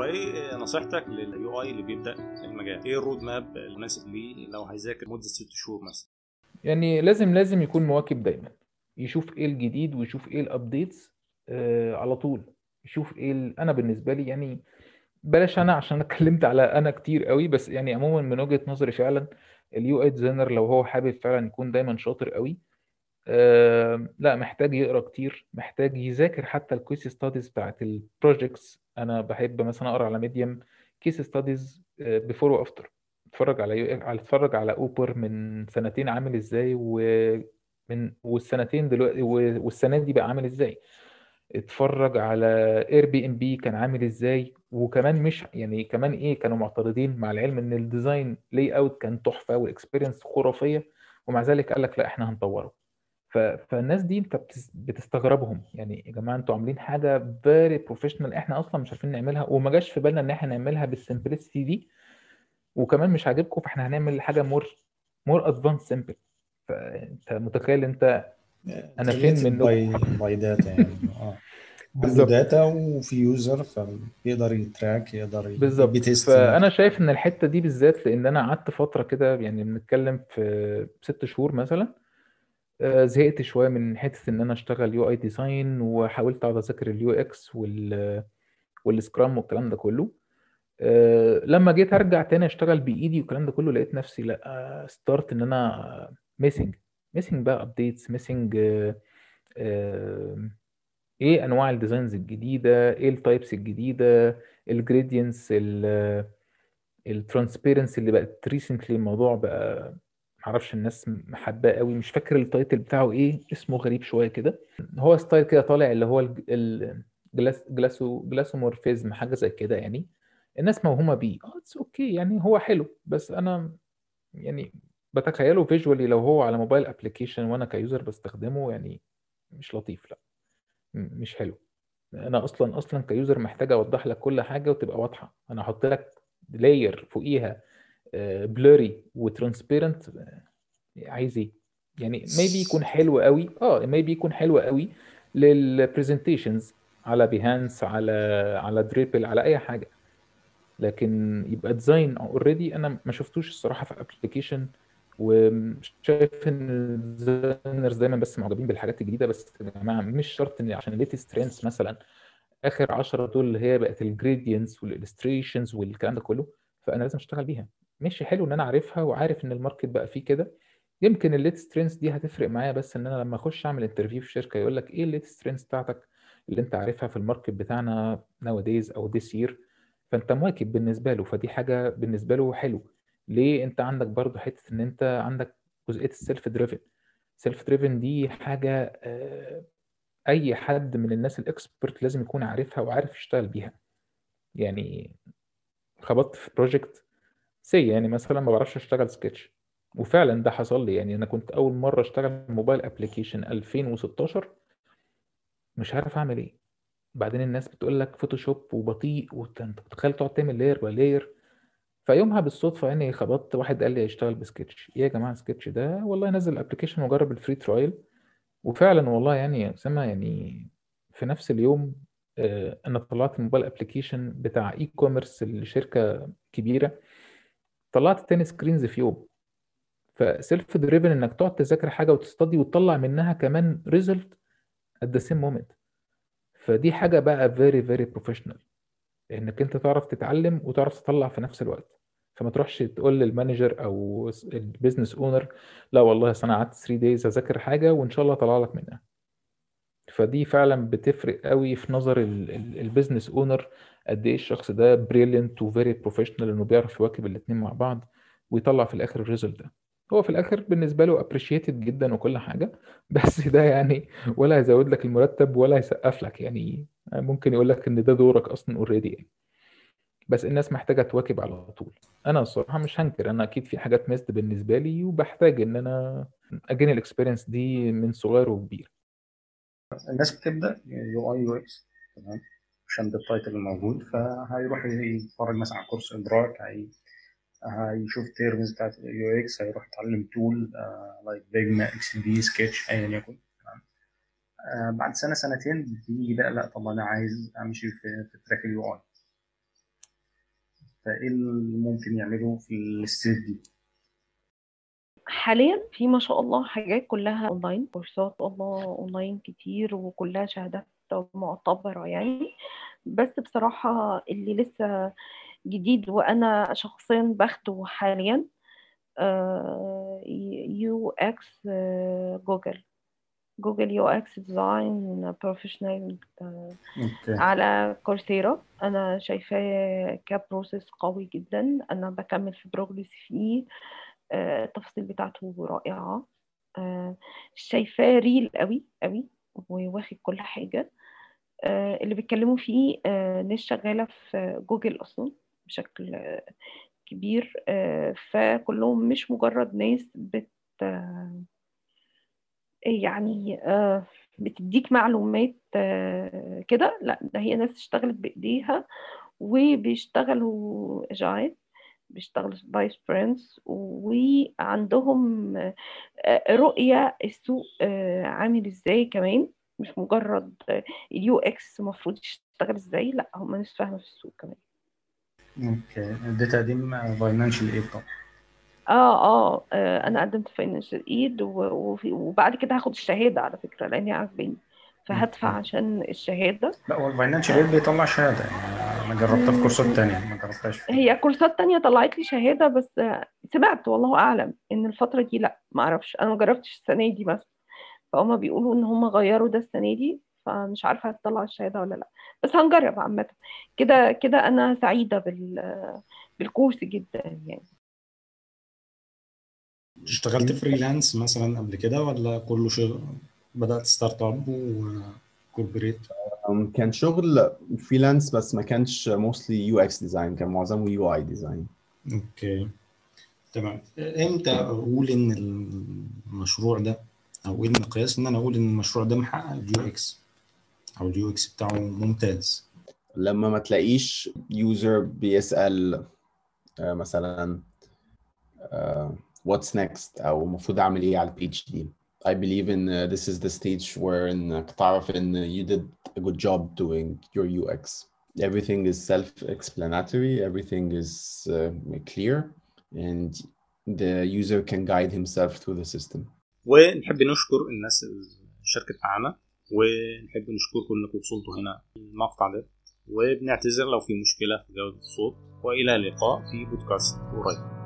هو إيه نصيحتك لل UI اللي بيبدأ المجال؟ إيه ال roadmap المناسب ليه لو هيذاكر مدة ست شهور مثلا؟ يعني لازم لازم يكون مواكب دايما يشوف إيه الجديد ويشوف إيه ال updates آه على طول يشوف إيه ال... أنا بالنسبة لي يعني بلاش أنا عشان اتكلمت على أنا كتير قوي بس يعني عموما من وجهة نظري فعلا ال UI designer لو هو حابب فعلا يكون دايما شاطر قوي آه لا محتاج يقرأ كتير محتاج يذاكر حتى ال case studies بتاعت ال projects أنا بحب مثلا أقرأ على Medium case studies before و after أتفرج على على أتفرج على Uber من سنتين عامل إزاي ومن والسنتين دلوقتي والسنة دي بقى عامل إزاي. أتفرج على Airbnb كان عامل إزاي. وكمان مش يعني كمان إيه كانوا معترضين مع العلم إن ال design layout كان تحفة وال experience خرافية. ومع ذلك قال لك لا إحنا هنطوره. ف... فالناس دي انت بتس... بتستغربهم. يعني يا جماعة أنتوا عاملين حاجة very professional إحنا أصلا مش عارفين نعملها وما جاش في بالنا ان إحنا نعملها بال simplicity دي وكمان مش عاجبكم فاحنا هنعمل حاجة more more advanced simple فانت متخيل انت أنا فين منكم؟ by by data يعني. آه. عنده data وفي user فبيقدر ي track يقدر بالظبط. فأنا شايف إن الحتة دي بالذات لأن أنا قعدت فترة كده يعني بنتكلم في ست شهور مثلا آه، زهقت شوية من حتة إن أنا أشتغل UI design وحاولت أقعد أذاكر ال UX وال وال scrum والكلام ده كله. آه، لما جيت أرجع تاني أشتغل بإيدي والكلام ده كله لقيت نفسي لأ start إن أنا missing missing بقى updates missing إيه أنواع ال designs الجديدة إيه ال types الجديدة ال gradients ال transparency اللي بقت recently الموضوع بقى معرفش الناس محباه قوي مش فاكر ال title بتاعه إيه اسمه غريب شوية كده. هو style كده طالع اللي هو ال glass glasso glassomorphism حاجة زي كده يعني. الناس موهومة بيه. آه it's okay يعني هو حلو. بس أنا يعني بتخيله visually لو هو على mobile application وأنا ك user بستخدمه يعني مش لطيف لأ. مش حلو. أنا أصلا أصلا ك user محتاج أوضح لك كل حاجة وتبقى واضحة. أنا أحط لك layer فوقيها blurry و transparent عايز إيه؟ يعني maybe يكون حلو قوي آه maybe يكون حلو قوي لل presentations على Behance على على Dribbble على أي حاجة. لكن يبقى design already أنا ما شفتوش الصراحة في application وشايف إن ال designers دايما بس معجبين بالحاجات الجديدة. بس يا جماعة مش شرط إن عشان ال latest trends مثلا آخر 10 دول اللي هي بقت ال gradients وال illustrations والكلام ده كله فأنا لازم أشتغل بيها. ماشي حلو إن أنا عارفها وعارف إن ال market بقى فيه كده. يمكن ال latest trends دي هتفرق معايا بس إن أنا لما أخش أعمل interview في شركة يقول لك إيه ال latest trends بتاعتك اللي أنت عارفها في ال market بتاعنا now أو this year فأنت مواكب بالنسبة له فدي حاجة بالنسبة له حلو. ليه؟ أنت عندك برضو حتة إن أنت عندك جزئية ال self-driven self-driven دي حاجة آه، أي حد من الناس ال expert لازم يكون عارفها وعارف يشتغل بيها. يعني خبطت في project c يعني مثلا ما بعرفش أشتغل سكتش. وفعلا ده حصل لي يعني أنا كنت أول مرة أشتغل mobile application 2016 مش عارف أعمل إيه. بعدين الناس بتقول لك Photoshop وبطيء وانت متخيل تقعد تعمل layer ب layer فيومها بالصدفة يعني خبطت واحد قال لي هيشتغل بسكتش. إيه يا جماعة سكتش ده والله نزل ال application وجرب ال free trial وفعلا والله يعني يا أسامة يعني في نفس اليوم آه، أنا طلعت mobile application بتاع e-commerce لشركة كبيرة. طلعت 10 screens في يوم. ف self-driven إنك تقعد تذاكر حاجة وت study وتطلع منها كمان result at the same moment فدي حاجة بقى very very professional إنك أنت تعرف تتعلم وتعرف تطلع في نفس الوقت. فما تروحش تقول لل manager أو ال business owner لا والله أنا قعدت 3 days أذاكر حاجة وإن شاء الله أطلع لك منها. فدي فعلا بتفرق قوي في نظر ال business owner قد إيه الشخص ده brilliant و very professional إنه بيعرف يواكب الاثنين مع بعض ويطلع في الآخر ال result ده. هو في الآخر بالنسبة له appreciated جدا وكل حاجة بس ده يعني ولا هيزود لك المرتب ولا هيسقف لك يعني ممكن يقول لك إن ده دورك أصلا already يعني. بس الناس محتاجة تواكب على طول. أنا الصراحة مش هنكر أنا أكيد في حاجات missed بالنسبة لي وبحتاج إن أنا gain ال experience دي من صغير وكبير. الناس بتبدأ UI UX تمام؟ عشان ده ال title الموجود فهيروح يتفرج مثلا على course إدراك هي هيشوف terms بتاعت ال UX هيروح يتعلم tool like Figma XD Sketch ايا يكن. آه، بعد سنة سنتين بيجي بقى لا طب أنا عايز أمشي في, في track ال UI فإيه اللي ممكن يعملوه في ال state دي؟ حاليا في ما شاء الله حاجات كلها اونلاين كورسات الله اونلاين كتير وكلها شهادات معتبرة يعني. بس بصراحة اللي لسه جديد وأنا شخصيا باخده حاليا UX Google. Google UX design professional okay. على Coursera. أنا شايفاه ك process قوي جدا. أنا بكمل في progress فيه آه، التفاصيل بتاعته رائعة. آه، شايفاه ريل قوي قوي وواخد كل حاجة. آه، اللي بيتكلموا فيه آه، ناس شغالة في جوجل أصلا بشكل آه، كبير آه، فكلهم مش مجرد ناس بت آه، يعني آه، بتديك معلومات آه، كده. لا ده هي ناس اشتغلت بإيديها وبيشتغلوا agile بيشتغلوا ف sprints وعندهم آه، رؤية السوق آه، عامل إزاي كمان. مش مجرد ال UX المفروض يشتغل إزاي؟ لأ هم ناس فاهمة في السوق كمان. okay. اديت تقديم financial aid طبعا. آه آه. آه، أنا قدمت financial aid وبعد كده هاخد الشهادة على فكرة لأن هي عاجباني فهدفع عشان الشهادة. لا هو ال financial aid بيطلع شهادة. يعني أنا جربتها في كورسات تانية ما جربتهاش هي كورسات تانية طلعت لي شهادة بس آه، سمعت والله أعلم إن الفترة دي لأ ما أعرفش. أنا ما جربتش السنة دي بس فهم بيقولوا إن هم غيروا ده السنة دي فمش عارفة هتطلع الشهادة ولا لأ. بس هنجرب عامة. كده كده أنا سعيدة بال بالكورس جدا يعني. اشتغلت freelance مثلا قبل كده ولا كله شغل بدأت startup و corporate كان شغل freelance بس ما كانش mostly UX design كان معظمه UI design okay. تمام. إمتى أقول إن المشروع ده أو إيه المقياس ان أنا أقول ان المشروع ده محقق اليو إكس أو اليو إكس بتاعه ممتاز لما ما تلاقيش user بيسأل آه، مثلا آه، what's next أو المفروض اعمل إيه على البيج دي I believe in uh, this is the stage where انك تعرف ان you did a good job doing your UX everything is self-explanatory everything is uh, clear and the user can guide himself through the system ونحب نشكر الناس اللي شاركت معانا ونحب نشكركم انكم وصلتوا هنا المقطع ده. وبنعتذر لو في مشكلة في جودة الصوت وإلى اللقاء في بودكاست قريب.